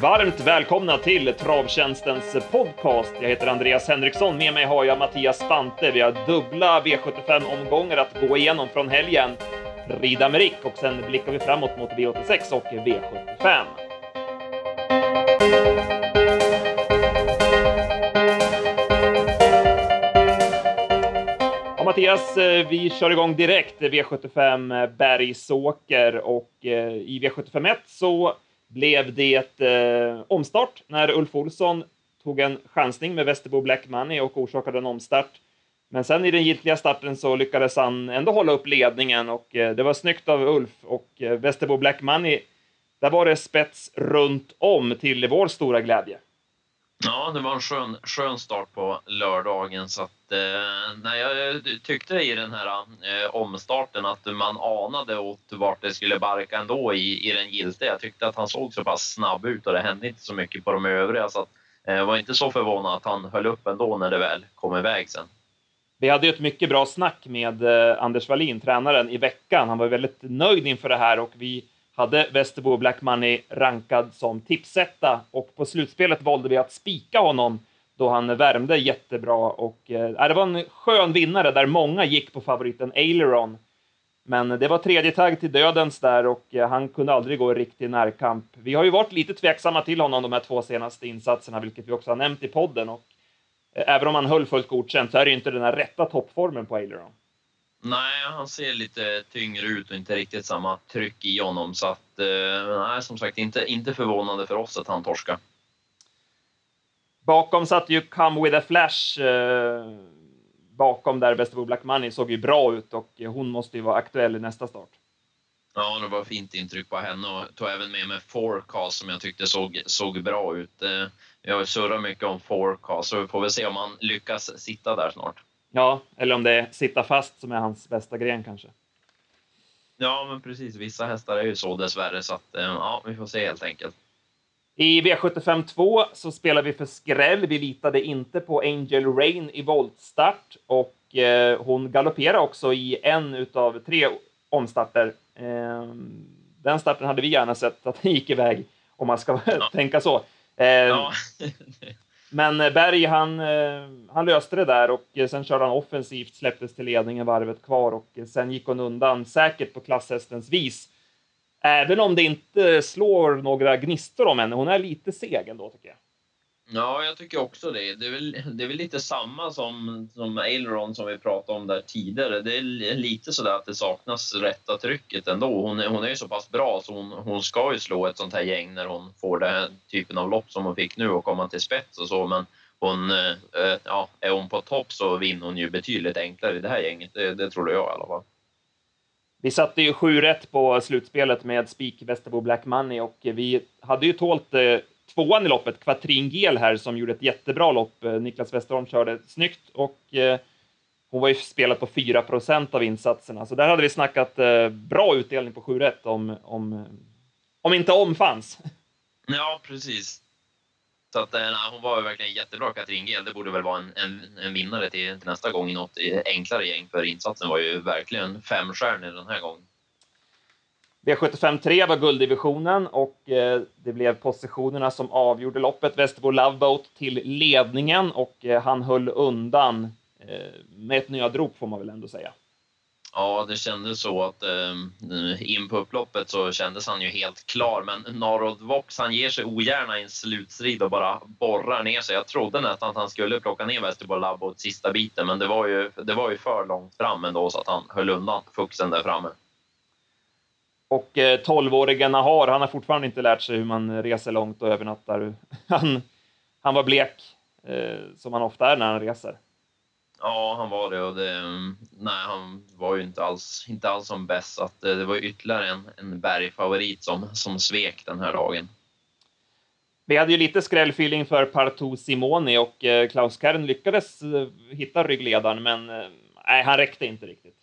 Varmt välkomna till Travtjänstens podcast. Jag heter Andreas Henriksson. Med mig har jag Mattias Spante. Vi har dubbla V75-omgångar att gå igenom från helgen. Rida med Rick och sen blickar vi framåt mot V86 och V75. Mattias, eh, vi kör igång direkt. V75 eh, Bergsåker och eh, i V75 1 så blev det eh, omstart när Ulf Olsson tog en chansning med Västerbo Black Money och orsakade en omstart. Men sen i den giltiga starten så lyckades han ändå hålla upp ledningen och eh, det var snyggt av Ulf och eh, Västerbo Black Money. Där var det spets runt om till vår stora glädje. Ja, det var en skön, skön start på lördagen. Så att, Eh, nej, jag eh, tyckte i den här eh, omstarten att man anade åt vart det skulle barka ändå i, i den giltiga. Jag tyckte att han såg så pass snabb ut och det hände inte så mycket på de övriga. Så att, eh, var inte så förvånad att han höll upp ändå när det väl kom iväg sen. Vi hade ju ett mycket bra snack med eh, Anders Wallin, tränaren, i veckan. Han var väldigt nöjd inför det här och vi hade Västerbo Black Money rankad som tipsetta och på slutspelet valde vi att spika honom då han värmde jättebra och eh, äh, det var en skön vinnare där många gick på favoriten Aileron. Men det var tredje tagg till dödens där och eh, han kunde aldrig gå i riktig närkamp. Vi har ju varit lite tveksamma till honom de här två senaste insatserna, vilket vi också har nämnt i podden och eh, även om han höll fullt godkänt så är det ju inte den här rätta toppformen på Aileron. Nej, han ser lite tyngre ut och inte riktigt samma tryck i honom. Så att, eh, nej, som sagt, inte, inte förvånande för oss att han torskar. Bakom satt ju Come With A Flash. Eh, bakom där Västerbo Black Money såg ju bra ut och hon måste ju vara aktuell i nästa start. Ja, det var fint intryck på henne och tog även med mig Forecast som jag tyckte såg, såg bra ut. Eh, jag surrar mycket om Forecast så vi får väl se om han lyckas sitta där snart. Ja, eller om det är sitta fast som är hans bästa gren kanske. Ja, men precis. Vissa hästar är ju så dessvärre, så att, eh, ja, vi får se helt enkelt. I V75 2 så spelar vi för skräll. Vi litade inte på Angel Rain i voltstart och eh, hon galopperade också i en av tre omstarter. Eh, den starten hade vi gärna sett att den gick iväg, om man ska ja. tänka så. Eh, ja. Men eh, Berg, han, eh, han löste det där och eh, sen körde han offensivt, släpptes till ledningen varvet kvar och sen gick hon undan säkert på klasshästens vis. Även om det inte slår några gnistor om henne. Hon är lite seg ändå tycker jag. Ja, jag tycker också det. Det är väl, det är väl lite samma som, som Aileron som vi pratade om där tidigare. Det är lite sådär att det saknas rätta trycket ändå. Hon är, hon är ju så pass bra så hon, hon ska ju slå ett sånt här gäng när hon får den här typen av lopp som hon fick nu och komma till spets och så. Men hon, eh, eh, ja, är hon på topp så vinner hon ju betydligt enklare i det här gänget. Det, det tror jag i alla fall. Vi satte ju 7 rätt på slutspelet med Spik Västerbo Black Money och vi hade ju tålt eh, tvåan i loppet, Quattrin Gel här, som gjorde ett jättebra lopp. Eh, Niklas Westerholm körde snyggt och eh, hon var ju spelad på 4% av insatserna, så där hade vi snackat eh, bra utdelning på 7 rätt om, om, om inte om fanns. Ja, precis. Så att, nej, hon var verkligen jättebra, Katrin Gel. Det borde väl vara en, en, en vinnare till, till, nästa gång i något enklare gäng, för insatsen var ju verkligen femstjärnig den här gången. V75 3 var gulddivisionen och eh, det blev positionerna som avgjorde loppet. Västerbo Loveboat till ledningen och eh, han höll undan eh, med ett nödrop får man väl ändå säga. Ja, det kändes så att eh, in på upploppet så kändes han ju helt klar. Men Narod Vox, han ger sig ogärna i en slutstrid och bara borrar ner sig. Jag trodde nästan att han skulle plocka ner Västerbo Loveboat sista biten, men det var, ju, det var ju för långt fram ändå så att han höll undan fuxen där framme. Och eh, 12-årige Nahar, han har fortfarande inte lärt sig hur man reser långt och övernattar. Han, han var blek, eh, som han ofta är när han reser. Ja, han var det och det, mm, nej, han var ju inte alls, inte alls som bäst. Så att, eh, det var ytterligare en, en bergfavorit som, som svek den här dagen. Vi hade ju lite skrällfeeling för Partout Simoni och eh, Klaus Kern lyckades eh, hitta ryggledaren, men nej, han räckte inte riktigt.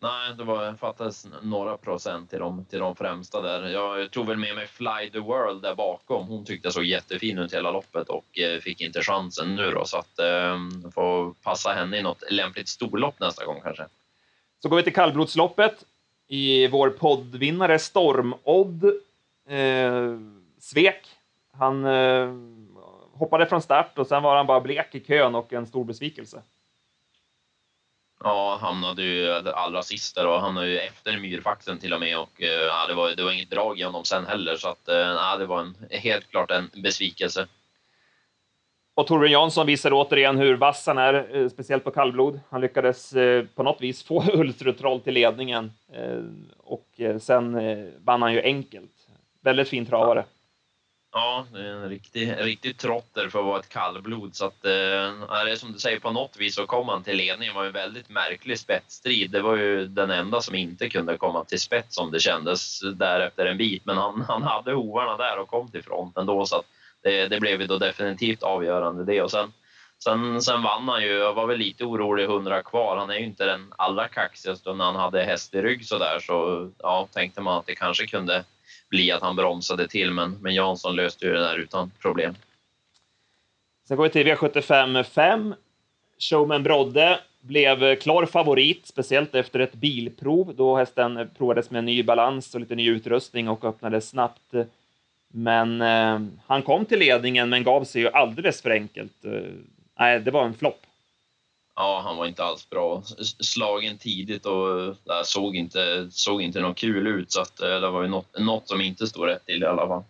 Nej, det var, fattades några procent till de, till de främsta där. Jag tog väl med mig Fly the World där bakom. Hon tyckte jag såg jättefin ut hela loppet och eh, fick inte chansen nu då. Så att eh, får passa henne i något lämpligt storlopp nästa gång kanske. Så går vi till kallblodsloppet. I vår poddvinnare Stormodd eh, svek. Han eh, hoppade från start och sen var han bara blek i kön och en stor besvikelse. Ja, hamnade ju allra sist där och hamnade ju efter myrfaxen till och med och eh, ja, det, var, det var inget drag i honom sen heller så att eh, ja, det var en, helt klart en besvikelse. Och Torbjörn Jansson visar återigen hur vass han är, eh, speciellt på kallblod. Han lyckades på något vis få Ulstrutroll till ledningen och sen vann han ju enkelt. Väldigt fin travare. Ja, Ja, det är en riktig, riktig trotter för att vara ett kallblod. Så att, eh, är det som du säger, på något vis så kom han till ledningen. Det var en väldigt märklig spetsstrid. Det var ju den enda som inte kunde komma till spets som det kändes därefter en bit. Men han, han hade hovarna där och kom till fronten då. Så att det, det blev ju då definitivt avgörande det. Och sen, sen, sen vann han ju. Jag var väl lite orolig, 100 kvar. Han är ju inte den allra kaxigaste när han hade häst i rygg så där. Så ja, tänkte man att det kanske kunde bli att han bromsade till, men, men Jansson löste ju det där utan problem. Sen går vi till V75 5. Showman Brodde blev klar favorit, speciellt efter ett bilprov då hästen provades med ny balans och lite ny utrustning och öppnade snabbt. Men eh, han kom till ledningen, men gav sig ju alldeles för enkelt. Eh, nej, det var en flopp ja, han var inte alls bra. Slagen tidigt och det såg inte, såg inte något kul ut. Så att, äh, det var ju något, något som inte stod rätt till i alla fall.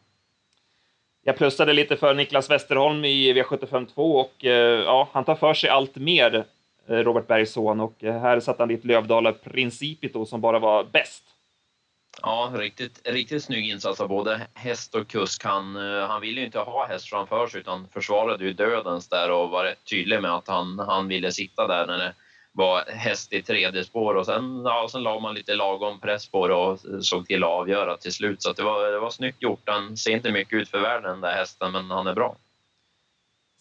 Jag plussade lite för Niklas Westerholm i V75 2 och äh, ja, han tar för sig allt mer, Robert Bergs son. Och här satte han dit Lövdala Principito som bara var bäst. Ja, riktigt, riktigt snygg insats av både häst och kusk. Han, eh, han ville ju inte ha häst framför sig utan försvarade ju dödens där och var rätt tydlig med att han, han ville sitta där när det var häst i tredje spår och sen, ja, sen la man lite lagom press på det och såg till att avgöra till slut. Så det, var, det var snyggt gjort. Han ser inte mycket ut för världen den där hästen, men han är bra.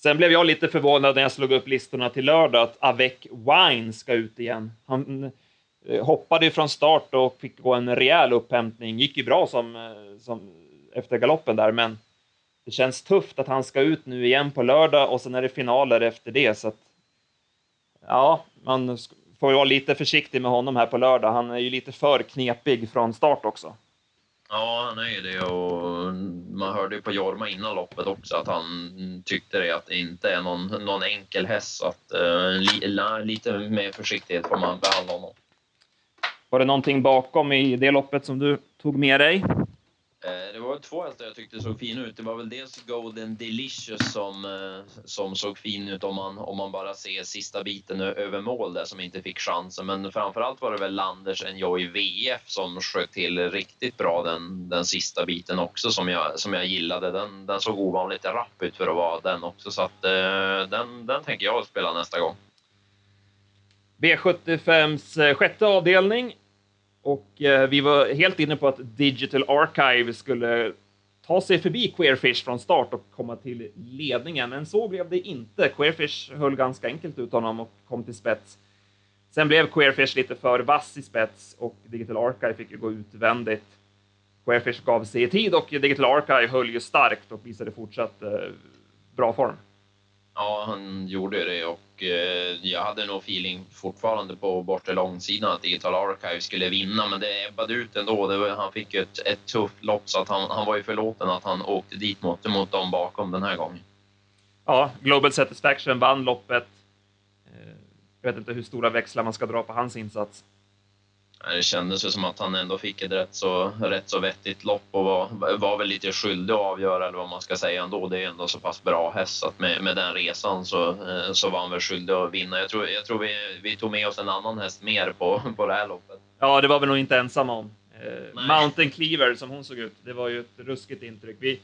Sen blev jag lite förvånad när jag slog upp listorna till lördag att Avec Wine ska ut igen. Han Eh, hoppade ju från start och fick gå en rejäl upphämtning. Gick ju bra som, eh, som efter galoppen där, men det känns tufft att han ska ut nu igen på lördag och sen är det finaler efter det. Så att, ja, man får ju vara lite försiktig med honom här på lördag. Han är ju lite för knepig från start också. Ja, han är ju det och man hörde ju på Jorma innan loppet också att han tyckte det att det inte är någon, någon enkel häst så att uh, li, lite mer försiktighet får man behandla honom. Var det någonting bakom i det loppet som du tog med dig? Eh, det var två hästar jag tyckte såg fina ut. Det var väl dels Golden Delicious som, eh, som såg fin ut om man, om man bara ser sista biten över mål där som inte fick chansen. Men framförallt var det väl Landers Enjoy VF som sköt till riktigt bra den, den sista biten också som jag, som jag gillade. Den, den såg ovanligt rapp ut för att vara den också så att eh, den, den tänker jag spela nästa gång. V75s sjätte avdelning och eh, vi var helt inne på att Digital Archive skulle ta sig förbi Queerfish från start och komma till ledningen, men så blev det inte. Queerfish höll ganska enkelt ut honom och kom till spets. Sen blev Queerfish lite för vass i spets och Digital Archive fick ju gå utvändigt. Queerfish gav sig i tid och Digital Archive höll ju starkt och visade fortsatt eh, bra form. Ja, han gjorde det och eh, jag hade nog feeling fortfarande på bortre långsidan att Digital Archive skulle vinna, men det ebbade ut ändå. Det var, han fick ju ett, ett tufft lopp så att han, han var ju förlåten att han åkte dit mot, mot dem bakom den här gången. Ja, Global Satisfaction vann loppet. Eh, jag vet inte hur stora växlar man ska dra på hans insats. Det kändes ju som att han ändå fick ett rätt så, rätt så vettigt lopp och var, var väl lite skyldig att avgöra eller vad man ska säga ändå. Det är ändå så pass bra häst att med, med den resan så, eh, så var han väl skyldig att vinna. Jag tror, jag tror vi, vi tog med oss en annan häst mer på, på det här loppet. Ja, det var vi nog inte ensamma om. Eh, Mountain Cleaver som hon såg ut, det var ju ett ruskigt intryck. Vi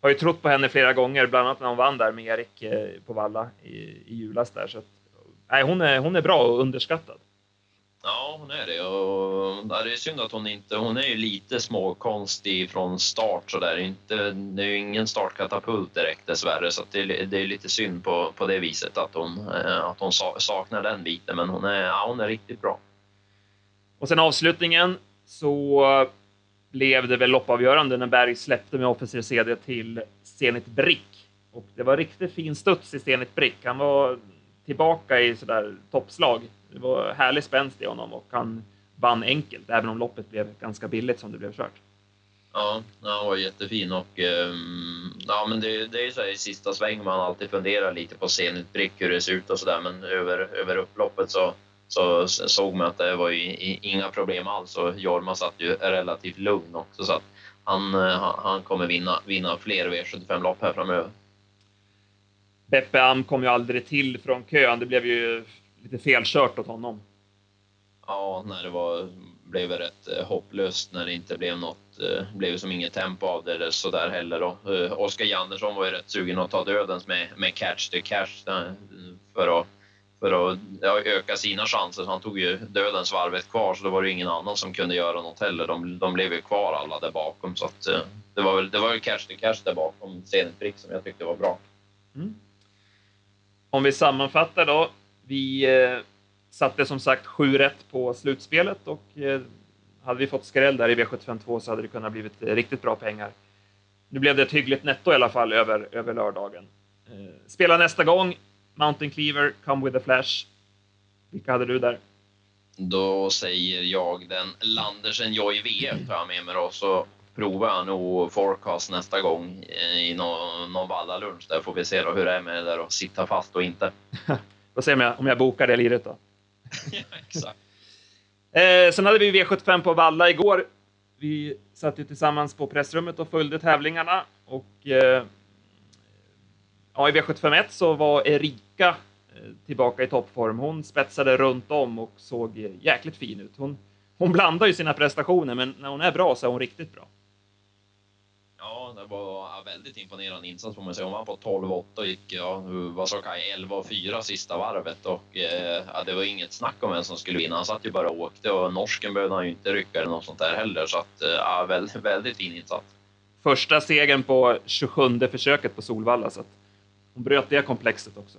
har ju trott på henne flera gånger, bland annat när hon vann där med Erik eh, på Valla i, i julas där. Så att, nej, hon, är, hon är bra och underskattad. Ja, hon är det. Och, ja, det är synd att hon inte... Hon är ju lite småkonstig från start. Så där. Inte, det är ju ingen startkatapult direkt dessvärre. Så det, är, det är lite synd på, på det viset att hon, eh, att hon saknar den biten. Men hon är, ja, hon är riktigt bra. Och sen avslutningen så blev det väl loppavgörande när Berg släppte med Officer CD till Zenit Brick. Och det var riktigt fin studs i Zenit Brick. Han var tillbaka i sådär toppslag. Det var härlig spänst i honom och han vann enkelt, även om loppet blev ganska billigt som det blev kört. Ja, han var jättefin och um, ja, men det, det är ju så här, i sista sväng man alltid funderar lite på Zenit Brick hur det ser ut och sådär, men över, över upploppet så så såg man att det var ju inga problem alls och Jorma satt ju relativt lugn också så att han, han kommer vinna, vinna fler V75-lopp här framöver. Beppe Am kom ju aldrig till från kön. Det blev ju lite felkört åt honom. Ja, när det var, blev rätt eh, hopplöst när det inte blev något, eh, blev som inget tempo av det eller så där heller då. Eh, Oskar Jandersson var ju rätt sugen att ta dödens med, med catch to cash för att för att ja, öka sina chanser. Han tog ju dödens varvet kvar så då var det ingen annan som kunde göra något heller. De, de blev ju kvar alla där bakom så att, det var väl, det var väl cash to cash där bakom Zenit som jag tyckte var bra. Mm. Om vi sammanfattar då. Vi eh, satte som sagt sju rätt på slutspelet och eh, hade vi fått skräll där i V752 så hade det kunnat blivit eh, riktigt bra pengar. Nu blev det ett hyggligt netto i alla fall över, över lördagen. Spela nästa gång Mountain Cleaver, Come with a Flash. Vilka hade du där? Då säger jag den Landersen Joy VF tar jag med mig då, så provar jag nog Forecast nästa gång i någon, någon vallalunch. Där får vi se då hur det är med det där att sitta fast och inte. Får se om jag, om jag bokar det liret då. ja, exakt. Eh, sen hade vi V75 på Valla igår. Vi satt ju tillsammans på pressrummet och följde tävlingarna och eh, Ja, i V751 så var Erika eh, tillbaka i toppform. Hon spetsade runt om och såg jäkligt fin ut. Hon, hon blandar ju sina prestationer, men när hon är bra så är hon riktigt bra. Ja, det var väldigt imponerande insats får man säga. Hon vann på 12-8 och gick, ja, vad sa Kaj, 11 4 sista varvet och eh, ja, det var inget snack om vem som skulle vinna. Han satt ju bara och åkte och norsken behövde han ju inte rycka eller något sånt där heller så att eh, ja, väldigt, väldigt fin insats. Första segern på 27 försöket på Solvalla så att hon bröt det komplexet också.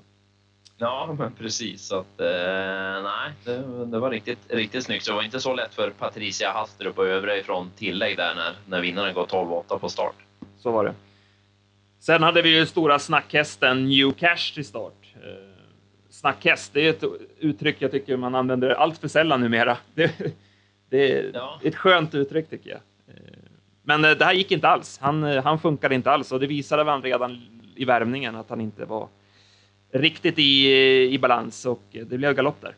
Ja, men precis. Så att, eh, nej, det, det, var riktigt, riktigt snyggt. Så det var inte så lätt för Patricia Hastrup och övriga ifrån tillägg där när, när vinnaren går 12-8 på start. Så var det. Sen hade vi ju stora snackhästen New Cash till start. Eh, snackhäst, det är ett uttryck jag tycker man använder allt för sällan numera. Det, det är ja. ett skönt uttryck tycker jag. Eh, men eh, det här gick inte alls. Han, eh, han funkade inte alls och det visade han redan i värmningen, att han inte var riktigt i, i balans och det blev galopp där.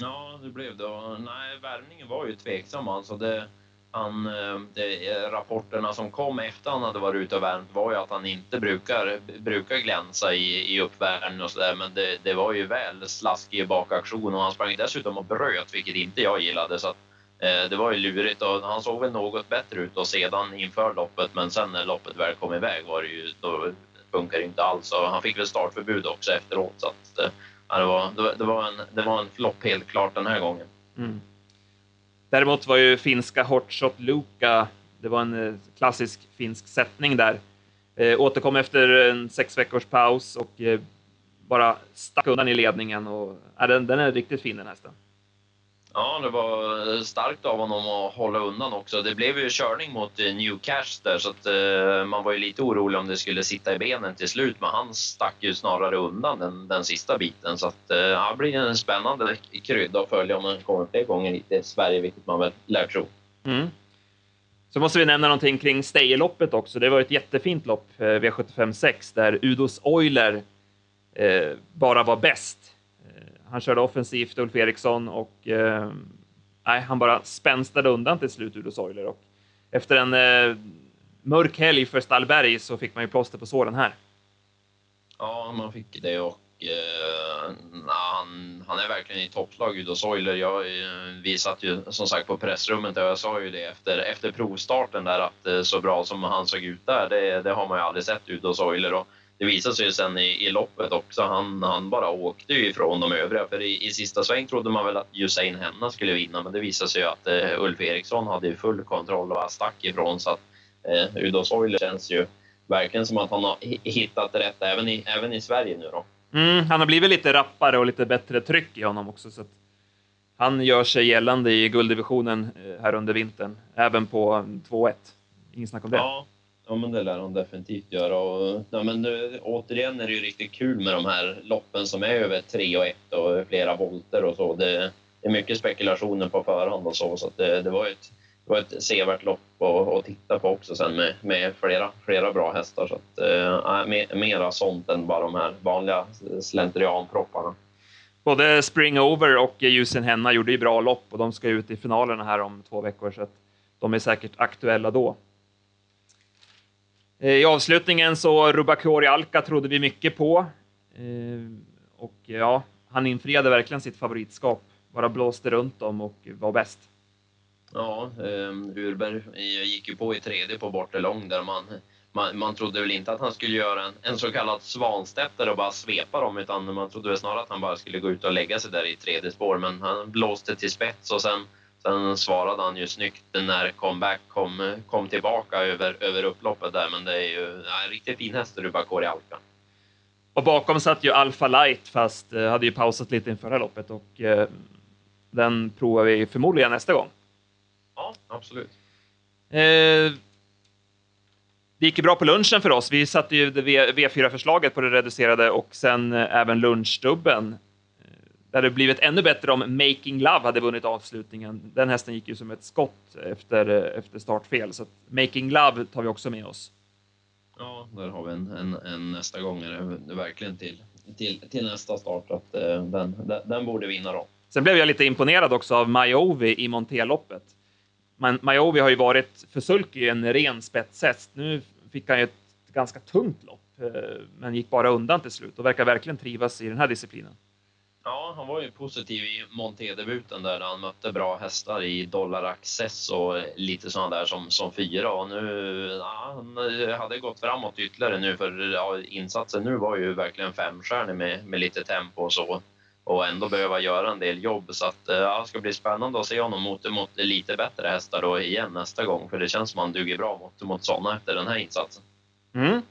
Ja, det blev det. Nej, värmningen var ju tveksam alltså. Det, han, eh, det, eh, rapporterna som kom efter han hade varit ute och värmt var ju att han inte brukar, brukar glänsa i, i uppvärmning och sådär. Men det, det var ju väl slaskig bakaktion och han sprang dessutom och bröt, vilket inte jag gillade. Så att, eh, det var ju lurigt och han såg väl något bättre ut och sedan inför loppet. Men sen när loppet väl kom iväg var det ju, då funkar inte alls och han fick väl startförbud också efteråt. Så att, eh, ja, det, var, det, var en, det var en flopp helt klart den här gången. Mm. Däremot var ju finska Hotshot Luka, det var en eh, klassisk finsk sättning där. Eh, återkom efter en sex veckors paus och eh, bara stack undan i ledningen. Och, ja, den, den är riktigt fin den hästen. Ja, det var eh, starkt av honom att hålla undan också. Det blev ju körning mot eh, Newcash där så att eh, man var ju lite orolig om det skulle sitta i benen till slut men han stack ju snarare undan den, den sista biten så att eh, det blir en spännande krydda att följa om han kommer fler gånger hit till Sverige, vilket man väl lär tro. Mm. Så måste vi nämna någonting kring Steje-loppet också. Det var ett jättefint lopp, eh, V75 6, där Udos Euler eh, bara var bäst han körde offensivt, Ulf Eriksson, och eh, nej, han bara spänstade undan till slut, Udo Soiler. Och efter en eh, mörk helg för Stallberg så fick man ju plåster på såren här. Ja, man fick det och eh, han, han är verkligen i toppslag, Udo Soiler. Jag, eh, vi satt ju som sagt på pressrummet och jag sa ju det efter, efter provstarten där att eh, så bra som han såg ut där, det, det har man ju aldrig sett Udo Soiler. Och det visade sig sen i, i loppet också. Han, han bara åkte ju ifrån de övriga. För i, i sista sväng trodde man väl att Usain Henna skulle vinna, men det visade sig ju att eh, Ulf Eriksson hade full kontroll och stack ifrån. Så att eh, Udo Soiler känns ju verkligen som att han har hittat rätt även i, även i Sverige nu då. Mm, han har blivit lite rappare och lite bättre tryck i honom också. Så att, han gör sig gällande i gulddivisionen eh, här under vintern, även på 2-1. Inget snack om det. Ja, ja men det lär han definitivt göra. Och, ja, men nu, återigen är det ju riktigt kul med de här loppen som är över 3 och 1 och flera volter och så. Det, det är mycket spekulationer på förhand och så, så det, det var ett det var ett sevärt lopp att, titta på också sen med, med flera, flera bra hästar. Så att, eh, äh, mer, mera sånt än bara de här vanliga slentrianpropparna. Både Spring Over och Ljusen Henna gjorde ju bra lopp och de ska ut i finalerna här om två veckor så att de är säkert aktuella då. Eh, I avslutningen så Rubakori Alka trodde vi mycket på. Eh, och ja, han infriade verkligen sitt favoritskap. Bara blåste runt dem och var bäst. Ja, um, Urberg eh, gick ju på i tredje på bortre lång där man, man, man trodde väl inte att han skulle göra en, en så kallad svanstetter och bara svepa dem utan man trodde väl snarare att han bara skulle gå ut och lägga sig där i tredje spår men han blåste till spets och sen, sen svarade han ju snyggt när comeback kom, kom tillbaka över, över upploppet där men det är ju en riktigt fin häst Rubakori Alka. Och bakom satt ju Alpha Light fast eh, hade ju pausat lite inför förra loppet och eh, den provar vi förmodligen nästa gång. Ja, absolut. Eh, det gick ju bra på lunchen för oss. Vi satte ju V4-förslaget på det reducerade och sen eh, även lunchstubben. Eh, det hade blivit ännu bättre om Making Love hade vunnit avslutningen. Den hästen gick ju som ett skott efter, eh, efter startfel, så Making Love tar vi också med oss. Ja, där har vi en, en, en nästa gång, är det verkligen till, till, till nästa start, att uh, den, den, den, borde vinna då. Sen blev jag lite imponerad också av Majovi i Monteloppet. Majovi har ju varit för Sulky en ren spetshäst. Nu fick han ju ett ganska tungt lopp, eh, men gick bara undan till slut och verkar verkligen trivas i den här disciplinen. Ja, han var ju positiv i Monté-debuten där han mötte bra hästar i Dollar Access och lite sådana där som, som fyra. Och nu, ja, han eh, hade gått framåt ytterligare nu för ja, insatsen nu var ju verkligen femstjärnig med, med lite tempo och så och ändå behöva göra en del jobb. Så att, eh, ja, det ska bli spännande att se honom mot, mot lite bättre hästar då igen nästa gång. För det känns som att han duger bra mot, mot sådana efter den här insatsen. Mm.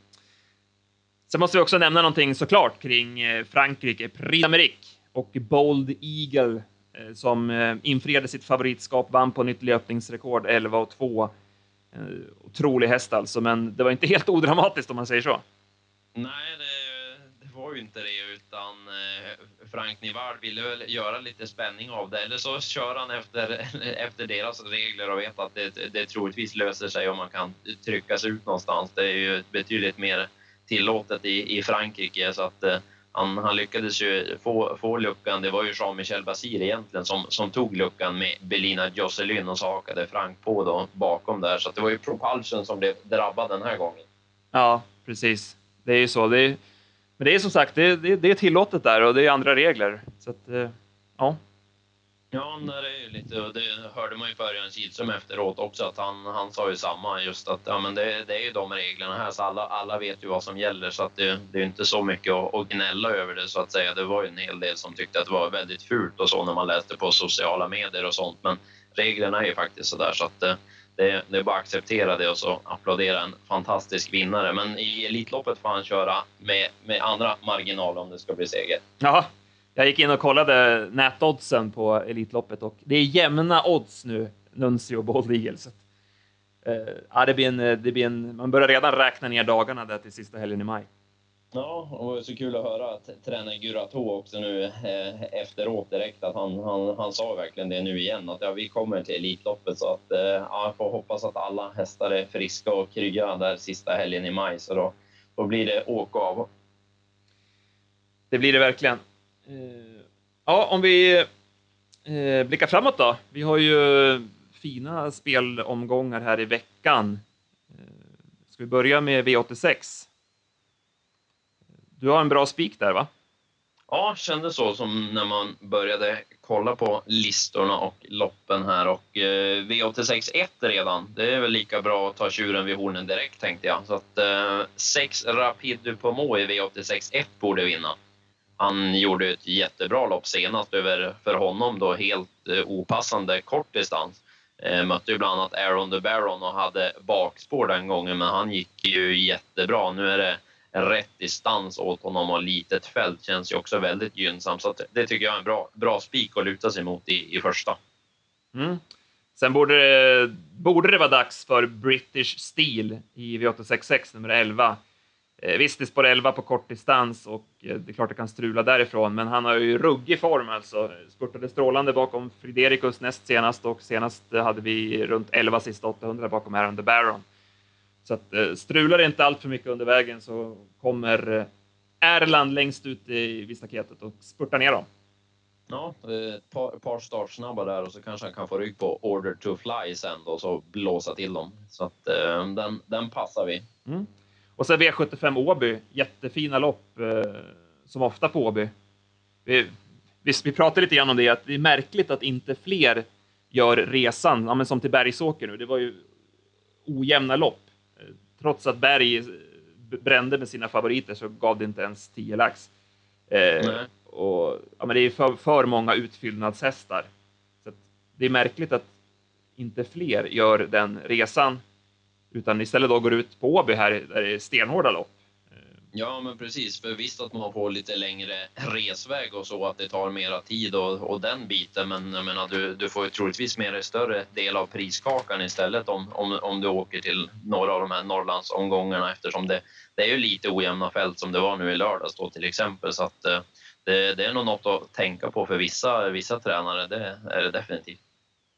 Sen måste vi också nämna någonting såklart kring eh, Frankrike. Prix d'Amérique och Bold Eagle eh, som eh, infriade sitt favoritskap, vann på nytt löpningsrekord 11 och 2. Eh, otrolig häst alltså, men det var inte helt odramatiskt om man säger så. Nej, det, det var ju inte det, utan eh, Frank Nivard ville väl göra lite spänning av det. Eller så kör han efter, efter deras regler och vet att det, det troligtvis löser sig om man kan tryckas ut någonstans. Det är ju betydligt mer tillåtet i, i Frankrike. Så att, eh, han, han, lyckades ju få, få luckan. Det var ju Jean-Michel Basir egentligen som, som tog luckan med Belina Josselyn och så hakade Frank på då bakom där. Så det var ju Propulsion som blev drabbad den här gången. Ja, precis. Det är ju så. Det är men det är som sagt, det, det, det är tillåtet där och det är andra regler. Så att, eh, ja. Ja, det är ju lite, och det hörde man ju på Örjan Kihlström efteråt också, att han, han sa ju samma, just att ja, men det, det är ju de reglerna här, så alla, alla vet ju vad som gäller, så att det, det är inte så mycket att, att gnälla över det, så att säga. Det var ju en hel del som tyckte att det var väldigt fult och så när man läste på sociala medier och sånt, men reglerna är ju faktiskt så där, så att eh, det, det, är bara att acceptera det och så applådera en fantastisk vinnare. Men i Elitloppet får han köra med, med andra marginaler om det ska bli seger. Jaha jag gick in och kollade nätoddsen på Elitloppet och det är jämna odds nu, Nuncio och Bold Eagle. Så, eh, ja, det blir en, det blir en, man börjar redan räkna ner dagarna där till sista helgen i maj. Ja, och så kul att höra att tränare Gurato också nu eh, efteråt direkt att han, han, han sa verkligen det nu igen att ja, vi kommer till Elitloppet så att eh, ja, jag får hoppas att alla hästar är friska och krya där sista helgen i maj så då, då blir det åka av. Det blir det verkligen. Eh, ja, om vi eh, blickar framåt då. Vi har ju fina spelomgångar här i veckan. Eh, ska vi börja med V86? Du har en bra spik där, va? Ja, kändes så som när man började kolla på listorna och loppen här. Och eh, V86 redan, det är väl lika bra att ta tjuren vid hornen direkt tänkte jag. Så att eh, 6 Rapid du Pomo i V86 1 borde vinna. Han gjorde ett jättebra lopp senast över, för honom då helt eh, opassande kort distans. Eh, mötte ju bland annat Aaron the Baron och hade bakspår den gången, men han gick ju jättebra. Nu är det rätt distans åt honom och litet fält känns ju också väldigt gynnsamt. Så det tycker jag är en bra, bra spik att luta sig mot i, i första. Mm. Sen borde det, borde det vara dags för British Steel i V866 nummer 11. Eh, visst, spår 11 på kortdistans och eh, det är klart det kan strula därifrån, men han har ju ruggig form alltså. Spurtade strålande bakom Friderikus näst senast och senast hade vi runt 11 sista 800 bakom Aaron the Baron. Så att, eh, strular det inte allt för mycket under vägen så kommer Erland längst ut i, vid staketet och spurtar ner dem. Ja, ett par, par startsnabba där och så kanske han kan få rygg på Order to Fly sen då, så blåsa till dem. Så att den, den passar vi. Mm. Och så V75 Åby, jättefina lopp, eh, som ofta på Åby. Vi, vi, vi pratade lite grann om det, att det är märkligt att inte fler gör resan, ja, men som till Bergsåker nu. Det var ju ojämna lopp. Eh, trots att Berg eh, brände med sina favoriter så gav det inte ens 10 lax. Eh, och, ja, men det är för, för många utfyllnadshästar. Så det är märkligt att inte fler gör den resan utan istället då går ut på Åby här där det är stenhårda lopp. Ja, men precis. För visst att man får lite längre resväg och så, att det tar mera tid och, och den biten. Men jag menar, du, du får ju troligtvis med dig större del av priskakan istället om, om, om du åker till några av de här Norrlandsomgångarna eftersom det, det är ju lite ojämna fält som det var nu i lördags då till exempel. Så att eh, det, det är nog något att tänka på för vissa, vissa tränare, det är det definitivt.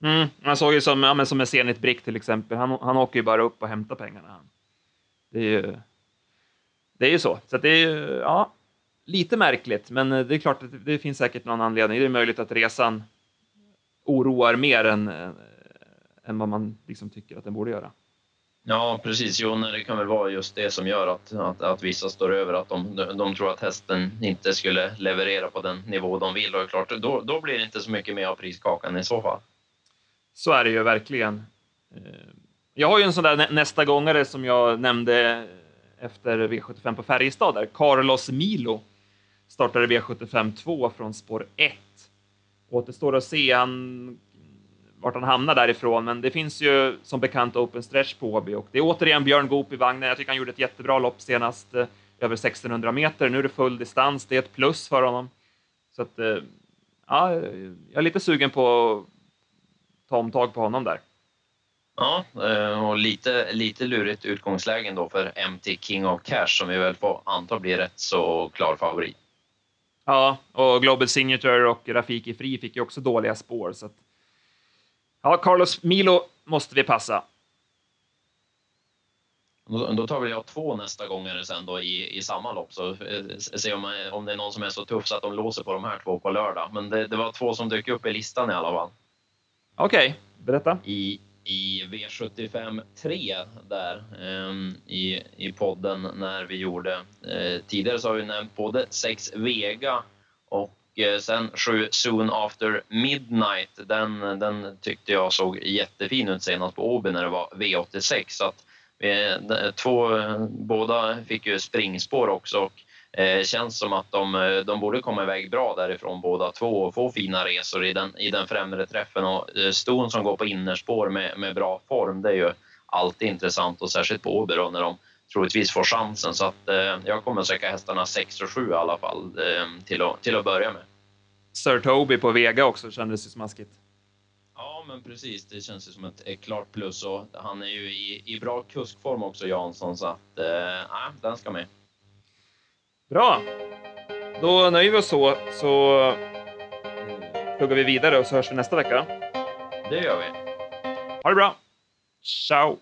Mm, man såg ju som, ja, men som med Zenit Brick till exempel. Han, han åker ju bara upp och hämtar pengarna. Det är ju, det är ju så. Så det är ju, ja, lite märkligt, men det är klart att det finns säkert någon anledning. Det är möjligt att resan oroar mer än, eh, än vad man liksom tycker att den borde göra. Ja, precis. Jo, det kan väl vara just det som gör att, att, att vissa står över, att de, de tror att hästen inte skulle leverera på den nivå de vill. Och klart, då, då blir det inte så mycket mer av priskakan i så fall. Så är det ju verkligen. Eh, jag har ju en sån där nästa gångare som jag nämnde efter V75 på Färjestad där. Carlos Milo startade V75 2 från spår 1. Återstår att se han, vart han hamnar därifrån, men det finns ju som bekant open stretch på Åby och det är återigen Björn Goop i vagnen. Jag tycker han gjorde ett jättebra lopp senast, eh, över 1600 meter. Nu är det full distans, det är ett plus för honom. Så att, eh, ja, jag är lite sugen på ta omtag på honom där. Ja, eh, och lite, lite lurigt utgångslägen då för MT King of Cash som vi väl får anta blir rätt så klar favorit. Ja, och Global Signature och Rafiki Fri fick ju också dåliga spår. Så att... Ja, Carlos Milo måste vi passa. Då tar väl jag två nästa gånger sen då i, i samma lopp, så eh, se om, om det är någon som är så tuff så att de låser på de här två på lördag. Men det, det var två som dök upp i listan i alla fall. Okej, okay, berätta. I, i V75 3 där um, i, i podden när vi gjorde uh, tidigare så har vi nämnt både 6 Vega och uh, sen 7 Soon After Midnight. Den, den tyckte jag såg jättefin ut senast på Åby när det var V86. Så att vi, två, båda fick ju springspår också och Eh, känns som att de, eh, de borde komma iväg bra därifrån båda två och få fina resor i den, i den främre träffen. Och eh, Ston som går på innerspår med, med bra form, det är ju alltid intressant och särskilt på Åby när de troligtvis får chansen. Så att, eh, jag kommer söka hästarna 6 och 7 i alla fall eh, till, att, till att börja med. Sir Toby på Vega också kändes ju smaskigt. Ja, men precis. Det känns ju som ett, ett klart plus och han är ju i, i bra kuskform också, Jansson, så att eh, den ska med. Bra! Då nöjer vi oss så, så pluggar vi vidare och så hörs vi nästa vecka. Det gör vi. Ha det bra! Ciao!